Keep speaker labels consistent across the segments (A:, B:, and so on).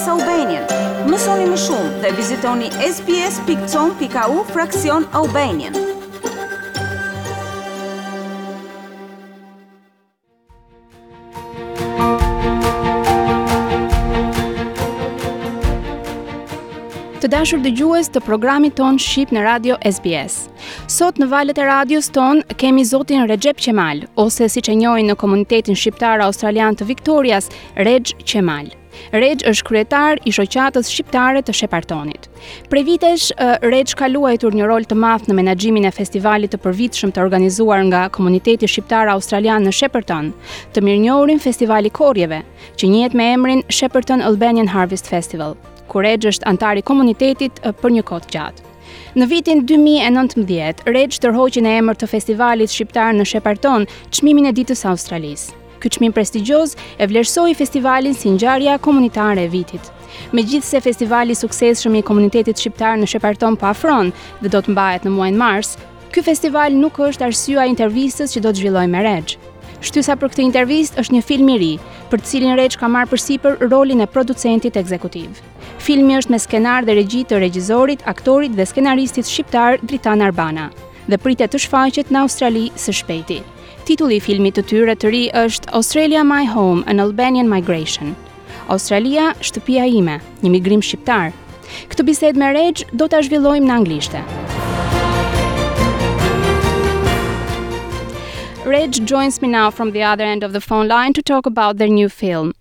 A: SBS Albanian. Mësoni më shumë dhe vizitoni sbs.com.au fraksion Albanian.
B: Të dashur dëgjues të programit ton Shqip në Radio SBS. Sot në valët e radios ton kemi zotin Recep Qemal, ose si që njojnë në komunitetin shqiptar australian të Viktorias, Reg Qemal. Reg është kryetar i shoqatës shqiptare të Shepartonit. Pre vitesh, Reg ka luajtur një rol të madh në menaxhimin e festivalit të përvitshëm të organizuar nga komuniteti shqiptar australian në Shepparton, të mirënjohurin Festivali Korjeve, që njihet me emrin Shepparton Albanian Harvest Festival ku Regj është antar i komunitetit për një kohë gjatë. Në vitin 2019, Regj tërhoqi në emër të festivalit shqiptar në Sheparton çmimin e ditës së Australisë. Ky çmim prestigjioz e vlerësoi festivalin si ngjarja komunitare e vitit. Megjithse festivali suksesshëm i komunitetit shqiptar në Sheparton po afron dhe do të mbahet në muajin mars, ky festival nuk është arsyeja e intervistës që do të zhvillojë me Regj. Shtysa për këtë intervistë është një film i ri, për të cilin Regj ka marrë përsipër rolin e producentit ekzekutiv. Filmi është me skenar dhe regji të regjizorit, aktorit dhe skenaristit shqiptar Dritan Arbana dhe pritet të shfaqet në Australi së shpejti. Titulli i filmit të tyre të ri është Australia My Home: An Albanian Migration. Australia, shtëpia ime, një migrim shqiptar. Këtë bisedë me Regj do ta zhvillojmë në anglisht. Reg joins me now from the other end of the phone line to talk about their new film.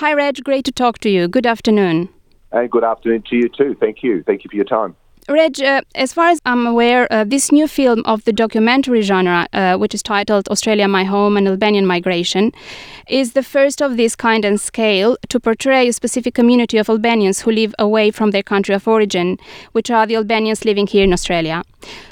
B: Hi, Reg, great to talk to you. Good afternoon.
C: And good afternoon to you too. Thank you. Thank you for your time.
B: Reg, uh, as far as I'm aware, uh, this new film of the documentary genre, uh, which is titled Australia My Home and Albanian Migration, is the first of this kind and scale to portray a specific community of Albanians who live away from their country of origin, which are the Albanians living here in Australia.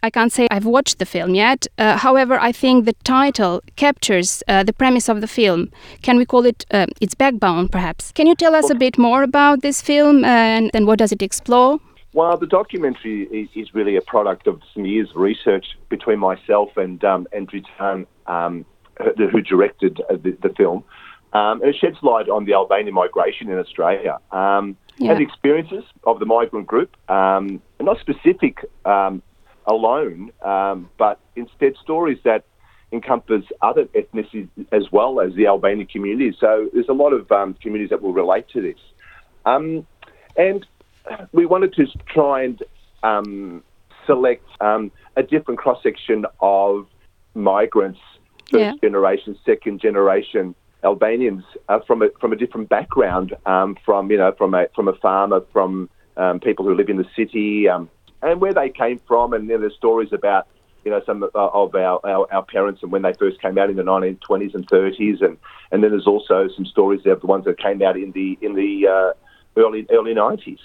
B: I can't say I've watched the film yet, uh, however, I think the title captures uh, the premise of the film. Can we call it uh, its backbone, perhaps? Can you tell us a bit more about this film and, and what does it explore?
C: Well, the documentary is, really a product of some years of research between myself and um, and Dritan, um, who directed uh, the, the film. Um, and it sheds light on the Albanian migration in Australia um, yeah. and the experiences of the migrant group, um, not specific um, alone, um, but instead stories that encompass other ethnicities as well as the Albanian community. So there's a lot of communities that will relate to this. and we wanted to try and um, select um, a different cross section of migrants, first yeah. generation, second generation Albanians uh, from a from a different background, um, from you know from a from a farmer, from um, people who live in the city, um, and where they came from, and then there's stories about you know some uh, of our, our, our parents and when they first came out in the 1920s and 30s, and and then there's also some stories of the ones that came out in the in the uh, early early 90s.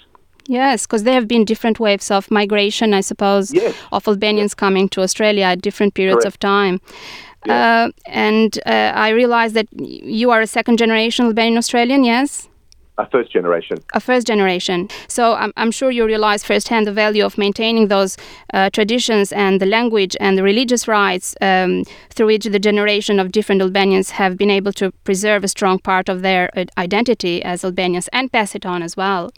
B: Yes, because there have been different waves of migration, I suppose,
C: yes.
B: of Albanians yes. coming to Australia at different periods
C: Correct.
B: of time. Uh, and uh, I realize that you are a second generation Albanian Australian, yes?
C: A first generation.
B: A first generation. So I'm, I'm sure you realize firsthand the value of maintaining those uh, traditions and the language and the religious rights um, through which the generation of different Albanians have been able to preserve a strong part of their uh, identity as Albanians and pass it on as well.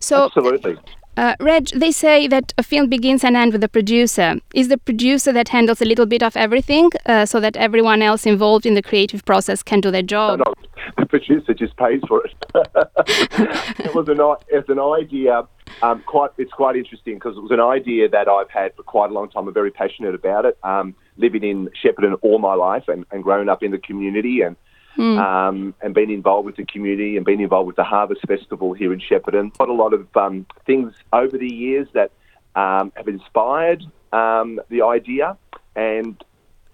B: So
C: Absolutely.
B: Uh, Reg, they say that a film begins and ends with the producer. Is the producer that handles a little bit of everything uh, so that everyone else involved in the creative process can do their job?
C: No, no. The producer just pays for it. it was an, it's an idea. Um, quite, it's quite interesting because it was an idea that I've had for quite a long time. I'm very passionate about it. Um, living in Shepparton all my life and, and growing up in the community and Mm. Um, and been involved with the community and been involved with the Harvest Festival here in Shepparton. Got a lot of um, things over the years that um, have inspired um, the idea, and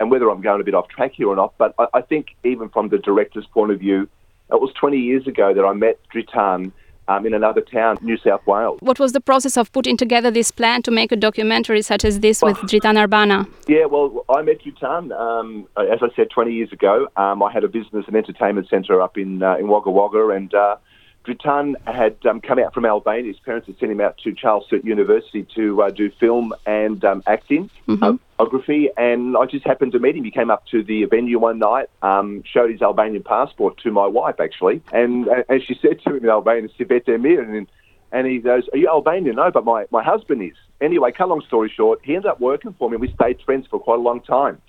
C: and whether I'm going a bit off track here or not, but I, I think even from the director's point of view, it was 20 years ago that I met Dritan um, in another town, New South Wales.
B: What was the process of putting together this plan to make a documentary such as this with Dritan Arbana?
C: Yeah, well, I met Dritan, um, as I said, 20 years ago. Um, I had a business and entertainment centre up in uh, in Wagga Wagga, and uh, Dritan had um, come out from Albania. His parents had sent him out to Charles Sturt University to uh, do film and um, acting,
B: Mm-hmm.
C: photography, and I just happened to meet him. He came up to the venue one night, um, showed his Albanian passport to my wife, actually, and and she said to him in Albanian, Sivete mir, and and he goes, Are you Albanian? No, but my, my husband is. Anyway, cut long story short, he ended up working for me. and We stayed friends for quite a long time.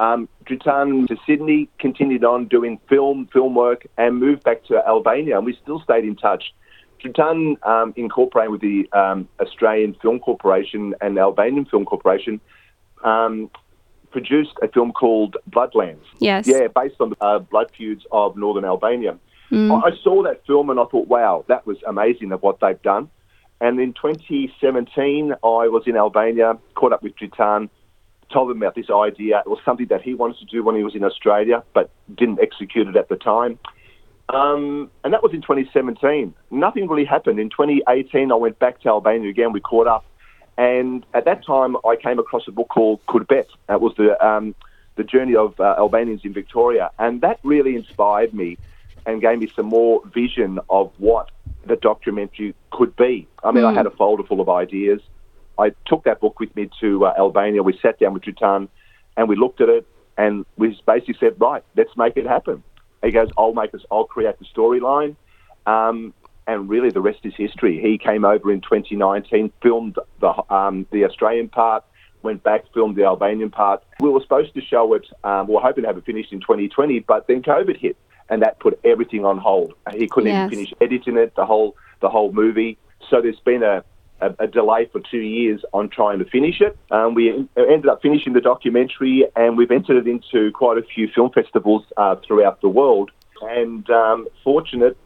C: Um, returned to Sydney, continued on doing film, film work, and moved back to Albania, and we still stayed in touch. Dritan um, incorporated with the um, Australian Film Corporation and Albanian Film Corporation, um, produced a film called Bloodlands.
B: Yes.
C: Yeah, based on the uh, blood feuds of northern Albania. I, I saw that film and I thought, wow, that was amazing of what they've done. And in 2017, I was in Albania, caught up with Dritan, told him about this idea. It was something that he wanted to do when he was in Australia, but didn't execute it at the time. Um, and that was in 2017. Nothing really happened. In 2018, I went back to Albania again. We caught up. And at that time, I came across a book called Kurbet. That was the, um, the journey of uh, Albanians in Victoria. And that really inspired me and gave me some more vision of what the documentary could be. I mean, I had a folder full of ideas. I took that book with me to uh, Albania. We sat down with Dritan and we looked at it and we basically said, right, let's make it happen. He goes, I'll make this, I'll create the storyline. Um, and really the rest is history. He came over in 2019, filmed the, um, the Australian part, went back, filmed the Albanian part. We were supposed to show it, um, we were hoping to have it finished in 2020, but then COVID hit and that put everything on hold. He couldn't
B: Yes.
C: even finish editing it, the whole, the whole movie. So there's been a, a, a delay for two years on trying to finish it. Um, we ended up finishing the documentary, and we've entered it into quite a few film festivals uh, throughout the world. And um, fortunate,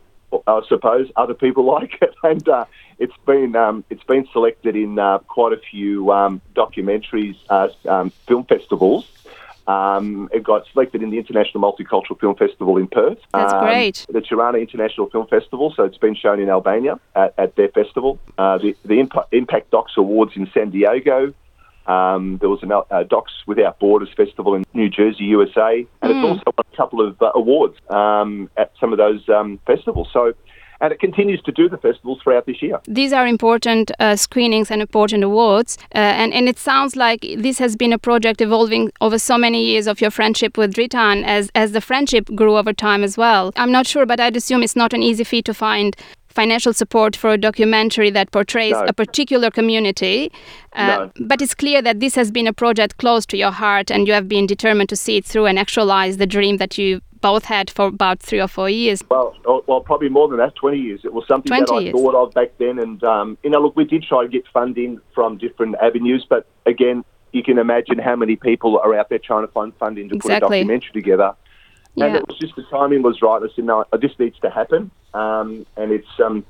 C: I suppose, other people like it, and uh, it's been um, it's been selected in uh, quite a few um, documentaries, uh, um, film festivals. Um, it got selected in the International Multicultural Film Festival in Perth.
B: That's
C: Um,
B: great.
C: The Tirana International Film Festival, so it's been shown in Albania at, at their festival. Uh, the the Impa- Impact Docs Awards in San Diego. Um, there was a uh, Docs Without Borders Festival in New Jersey, USA, and it's also won a couple of uh, awards um, at some of those um, festivals. So, and it continues to do the festivals throughout this year.
B: These are important uh, screenings and important awards, uh, and and it sounds like this has been a project evolving over so many years of your friendship with Dritan, as as the friendship grew over time as well. I'm not sure, but I'd assume it's not an easy feat to find financial support for a documentary that portrays
C: No.
B: a particular community. Uh,
C: No.
B: But it's clear that this has been a project close to your heart, and you have been determined to see it through and actualize the dream that you both had for about three or four years.
C: Well, oh, well, probably more than that. Twenty years. It was something that I
B: years.
C: thought of back then, and um, you know, look, we did try to get funding from different avenues, but again, you can imagine how many people are out there trying to find funding to put a documentary together. And
B: Yeah.
C: it was just the timing was right. I said, no, this needs to happen, um, and it's um,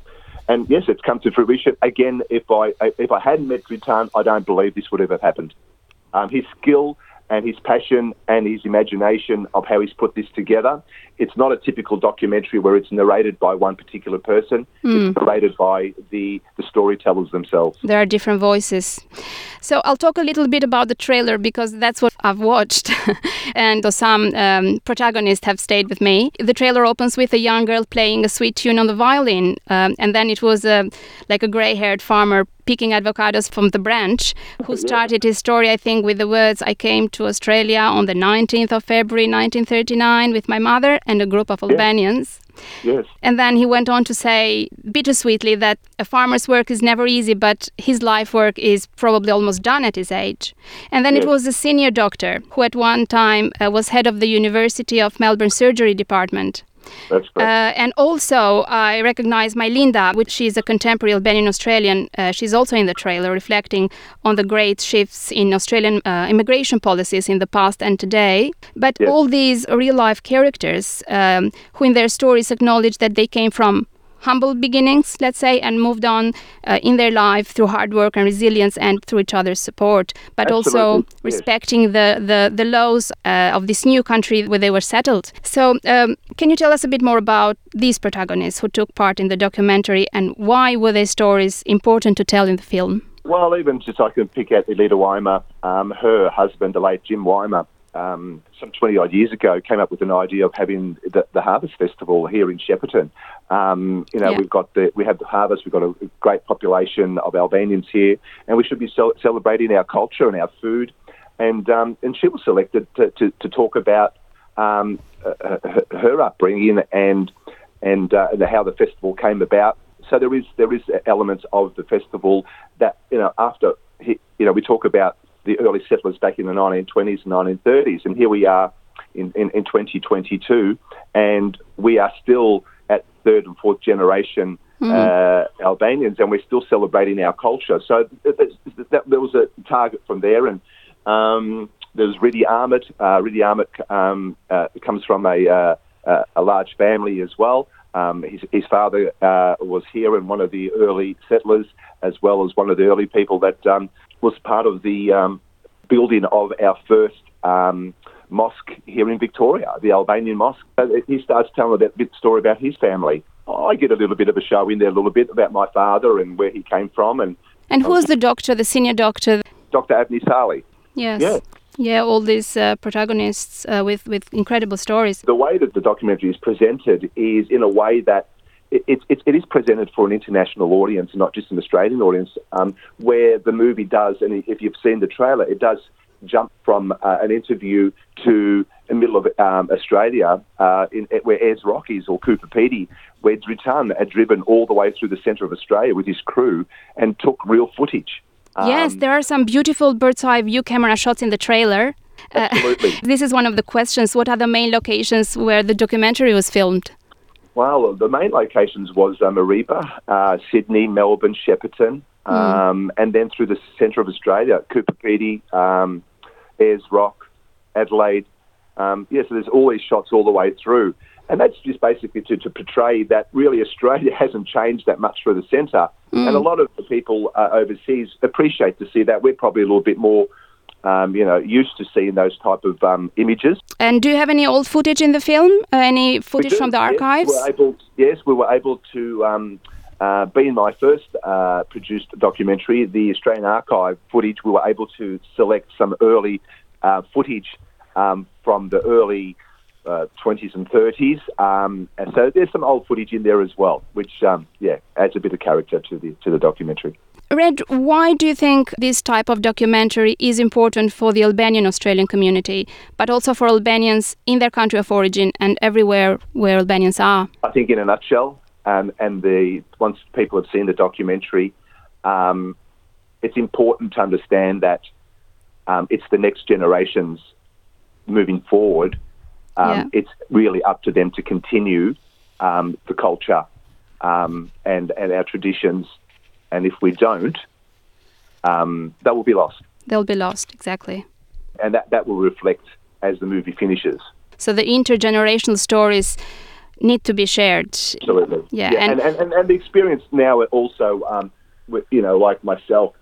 C: and yes, it's come to fruition. Again, if I if I hadn't met Dritan, I don't believe this would have happened. Um, his skill and his passion and his imagination of how he's put this together. It's not a typical documentary where it's narrated by one particular person. It's narrated by the, the storytellers themselves.
B: There are different voices. So I'll talk a little bit about the trailer because that's what I've watched. and some um, protagonists have stayed with me. The trailer opens with a young girl playing a sweet tune on the violin. Um, and then it was a, like a gray haired farmer picking avocados from the branch who started his story, I think, with the words I came to Australia on the 19th of February 1939 with my mother and a group of Albanians.
C: Yes.
B: And then he went on to say bittersweetly that a farmer's work is never easy, but his life work is probably almost done at his age. And then it was a senior doctor who at one time uh, was head of the University of Melbourne Surgery Department.
C: That's
B: Uh,
C: correct.
B: and also, I recognize my Linda, which she's a contemporary Albanian Australian. Uh, she's also in the trailer, reflecting on the great shifts in Australian uh, immigration policies in the past and today. But
C: Yes.
B: all these real life characters, um, who in their stories acknowledge that they came from humble beginnings, let's say, and moved on uh, in their life through hard work and resilience and through each other's support, but also
C: Absolutely, yes.
B: respecting the, the, the laws uh, of this new country where they were settled. So, um, can you tell us a bit more about these protagonists who took part in the documentary and why were their stories important to tell in the film?
C: Well, even just I can pick out Elita Weimer, um, her husband, the late Jim Weimer. Um, some 20 odd years ago, came up with an idea of having the, the Harvest Festival here in Shepparton. Um, you know,
B: Yeah.
C: we've got the, we have the harvest, we've got a great population of Albanians here, and we should be cel- celebrating our culture and our food. And, um, and she was selected to, to, to talk about um, uh, her, her upbringing and, and, uh, and how the festival came about. So there is there is elements of the festival that you know after you know we talk about the early settlers back in the 1920s and 1930s, and here we are in, in, in 2022, and we are still at third and fourth generation uh, Albanians, and we're still celebrating our culture. So th- th- th- that, there was a target from there, and um, there's Riddy Ahmed. Uh, Riddy Ahmed um, uh, comes from a, uh, uh, a large family as well. Um, his, his father uh, was here and one of the early settlers, as well as one of the early people that um, was part of the um, building of our first um, mosque here in Victoria, the Albanian mosque. Uh, He starts telling a bit, bit story about his family. I get a little bit of a show in there, a little bit about my father and where he came from, and
B: And who is the doctor, the senior doctor?
C: Dr. Abney Saleh.
B: Yes.
C: Yeah.
B: Yeah, all these uh, protagonists uh, with, with incredible stories.
C: the way that the documentary is presented is in a way that it, it, it, is presented for an international audience, not just an Australian audience, um, where the movie does, and if you've seen the trailer, it does jump from uh, an interview to the middle of um, Australia, uh, in, where Ayers Rockies or Coober Pedy, where Dritan had driven all the way through the centre of Australia with his crew and took real footage.
B: yes,
C: Um,
B: there are some beautiful bird's eye view camera shots in the trailer. Uh,
C: Absolutely.
B: this is one of the questions. What are the main locations where the documentary was filmed?
C: Well, the main locations was uh, Mareeba, uh, Sydney, Melbourne, Shepparton, um, and then through the centre of Australia, Coober Pedy, um, Ayers Rock, Adelaide. Um, yeah, so there's all these shots all the way through. And that's just basically to, to portray that really Australia hasn't changed that much for the centre. And a lot of the people uh, overseas appreciate to see that. We're probably a little bit more, um, you know, used to seeing those type of um, images.
B: And do you have any old footage in the film? Uh, any footage
C: do,
B: from the
C: yes.
B: archives?
C: We're able, yes, we were able to um, uh, be in my first uh, produced documentary, the Australian Archive footage. We were able to select some early uh, footage um, from the early uh, 20s and 30s, um, and so there's some old footage in there as well, which um, yeah adds a bit of character to the to the documentary.
B: Reg, why do you think this type of documentary is important for the Albanian Australian community, but also for Albanians in their country of origin and everywhere where Albanians are?
C: I think, in a nutshell, um, and the once people have seen the documentary, um, it's important to understand that um, it's the next generations moving forward. Um,
B: Yeah.
C: It's really up to them to continue um, the culture um, and and our traditions, and if we don't, um, that will be lost,
B: They'll be lost, exactly.
C: and that that will reflect as the movie finishes.
B: So the intergenerational stories need to be shared.
C: Absolutely.
B: Yeah,
C: and,
B: and-
C: and, and, and the experience now also, um, with, you know, like myself,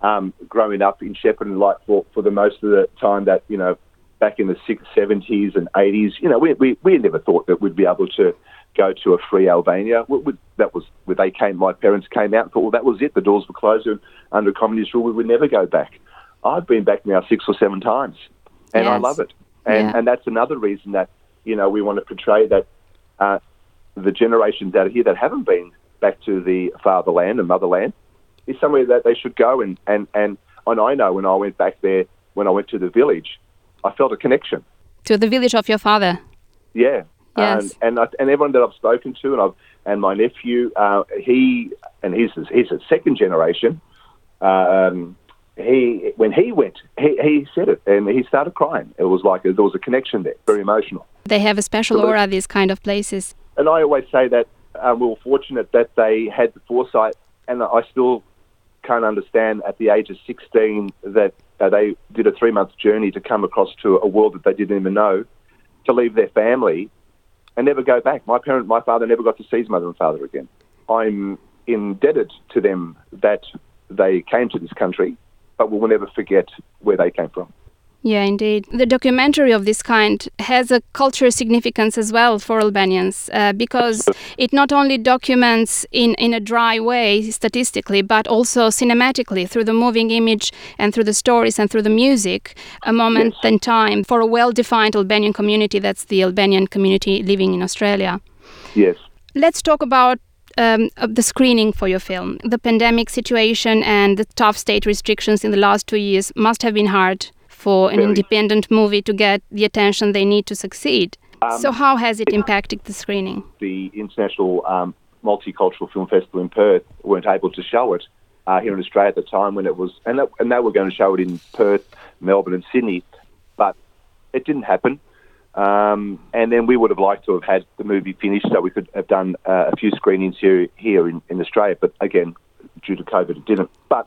C: um, growing up in Shepparton, like for, for the most of the time that, you know, back in the six, 70s and 80s, you know, we, we, we never thought that we'd be able to go to a free Albania. We, we, that was where they came, my parents came out and thought, well, that was it. The doors were closed and under communist rule, we would never go back. I've been back now six or seven times and I love it. And,
B: Yeah.
C: and that's another reason that, you know, we want to portray that uh, the generations out here that haven't been back to the fatherland and motherland is somewhere that they should go. And, and, and, and I know when I went back there, when I went to the village, I felt a connection.
B: To the village of your father.
C: Yeah.
B: Yes.
C: And, and, I, and everyone that I've spoken to, and I've, and my nephew, uh, he, and he's, he's a second generation. Um, he, when he went, he, he said it and he started crying. It was like there was a connection there, very emotional.
B: They have a special
C: Absolutely.
B: aura, these kind of places.
C: and I always say that um, we were fortunate that they had the foresight, and I still can't understand at the age of 16 that uh, they did a three month journey to come across to a world that they didn't even know, to leave their family and never go back. My parent, my father never got to see his mother and father again. I'm indebted to them that they came to this country, but we will never forget where they came from.
B: Yeah, indeed. The documentary of this kind has a cultural significance as well for Albanians uh, because it not only documents in, in a dry way statistically, but also cinematically through the moving image and through the stories and through the music, a moment
C: Yes.
B: in time for a well defined Albanian community that's the Albanian community living in Australia.
C: Yes.
B: Let's talk about um, uh, the screening for your film. The pandemic situation and the tough state restrictions in the last two years must have been hard for an
C: Very.
B: independent movie to get the attention they need to succeed.
C: Um,
B: so, how has it impacted the screening?
C: the International um, Multicultural Film Festival in Perth weren't able to show it uh, here in Australia at the time when it was, and, that, and they were going to show it in Perth, Melbourne, and Sydney, but it didn't happen. Um, and then we would have liked to have had the movie finished so we could have done uh, a few screenings here here in, in Australia. But again, due to COVID, it didn't. But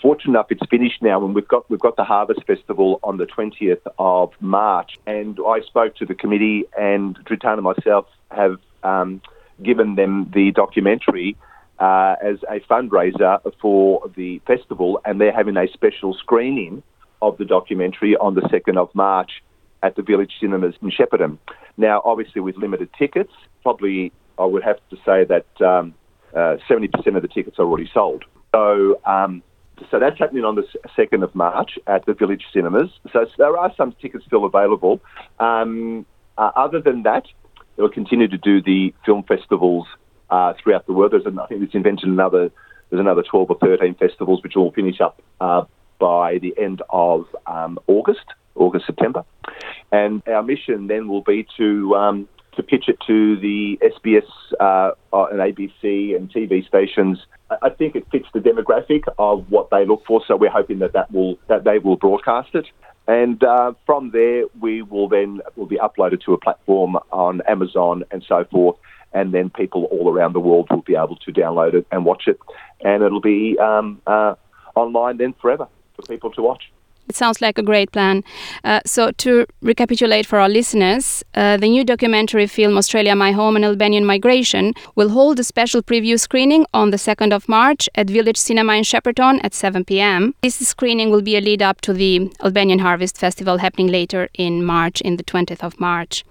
C: fortunate enough, it's finished now, and we've got we've got the Harvest Festival on the twentieth of March. And I spoke to the committee, and Dritan and myself have um, given them the documentary uh, as a fundraiser for the festival, and they're having a special screening of the documentary on the second of March at the Village Cinemas in Shepparton. Now, obviously, with limited tickets, probably I would have to say that um, uh, 70% of the tickets are already sold. So, um, so that's happening on the 2nd of March at the Village Cinemas. So there are some tickets still available. Um, uh, other than that, they'll continue to do the film festivals uh, throughout the world. There's, an, I think it's invented another. There's another 12 or 13 festivals which will finish up uh, by the end of um, August, August September, and our mission then will be to um, to pitch it to the SBS uh, uh, and ABC and TV stations. I- think it fits the demographic of what they look for, so we're hoping that that will that they will broadcast it. And uh, from there, we will then will be uploaded to a platform on Amazon and so forth, and then people all around the world will be able to download it and watch it, and it'll be um, uh, online then forever for people to watch.
B: It sounds like a great plan. Uh, so, to recapitulate for our listeners, uh, the new documentary film Australia My Home and Albanian Migration will hold a special preview screening on the 2nd of March at Village Cinema in Shepparton at 7 pm. This screening will be a lead up to the Albanian Harvest Festival happening later in March, in the 20th of March.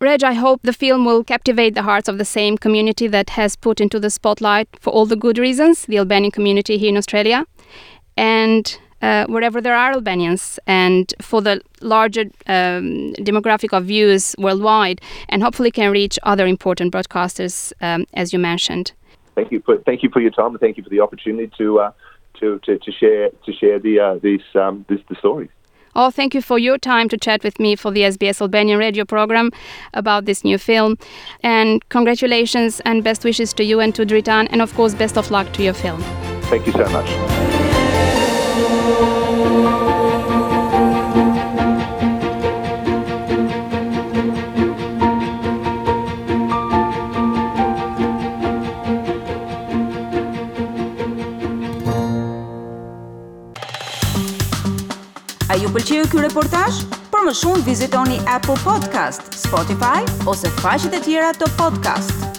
B: Reg, I hope the film will captivate the hearts of the same community that has put into the spotlight for all the good reasons, the Albanian community here in Australia. And uh, wherever there are Albanians and for the larger um, demographic of views worldwide, and hopefully can reach other important broadcasters, um, as you mentioned.
C: Thank you for thank you for your time and thank you for the opportunity to uh, to, to, to share to share the uh, these um, this, the stories.
B: Oh, thank you for your time to chat with me for the SBS Albanian radio program about this new film. And congratulations and best wishes to you and to Dritan, and of course, best of luck to your film.
C: Thank you so much.
A: Pëlqeu ky reportazh? Për më shumë vizitoni Apple Podcast, Spotify ose faqet e tjera të podcast.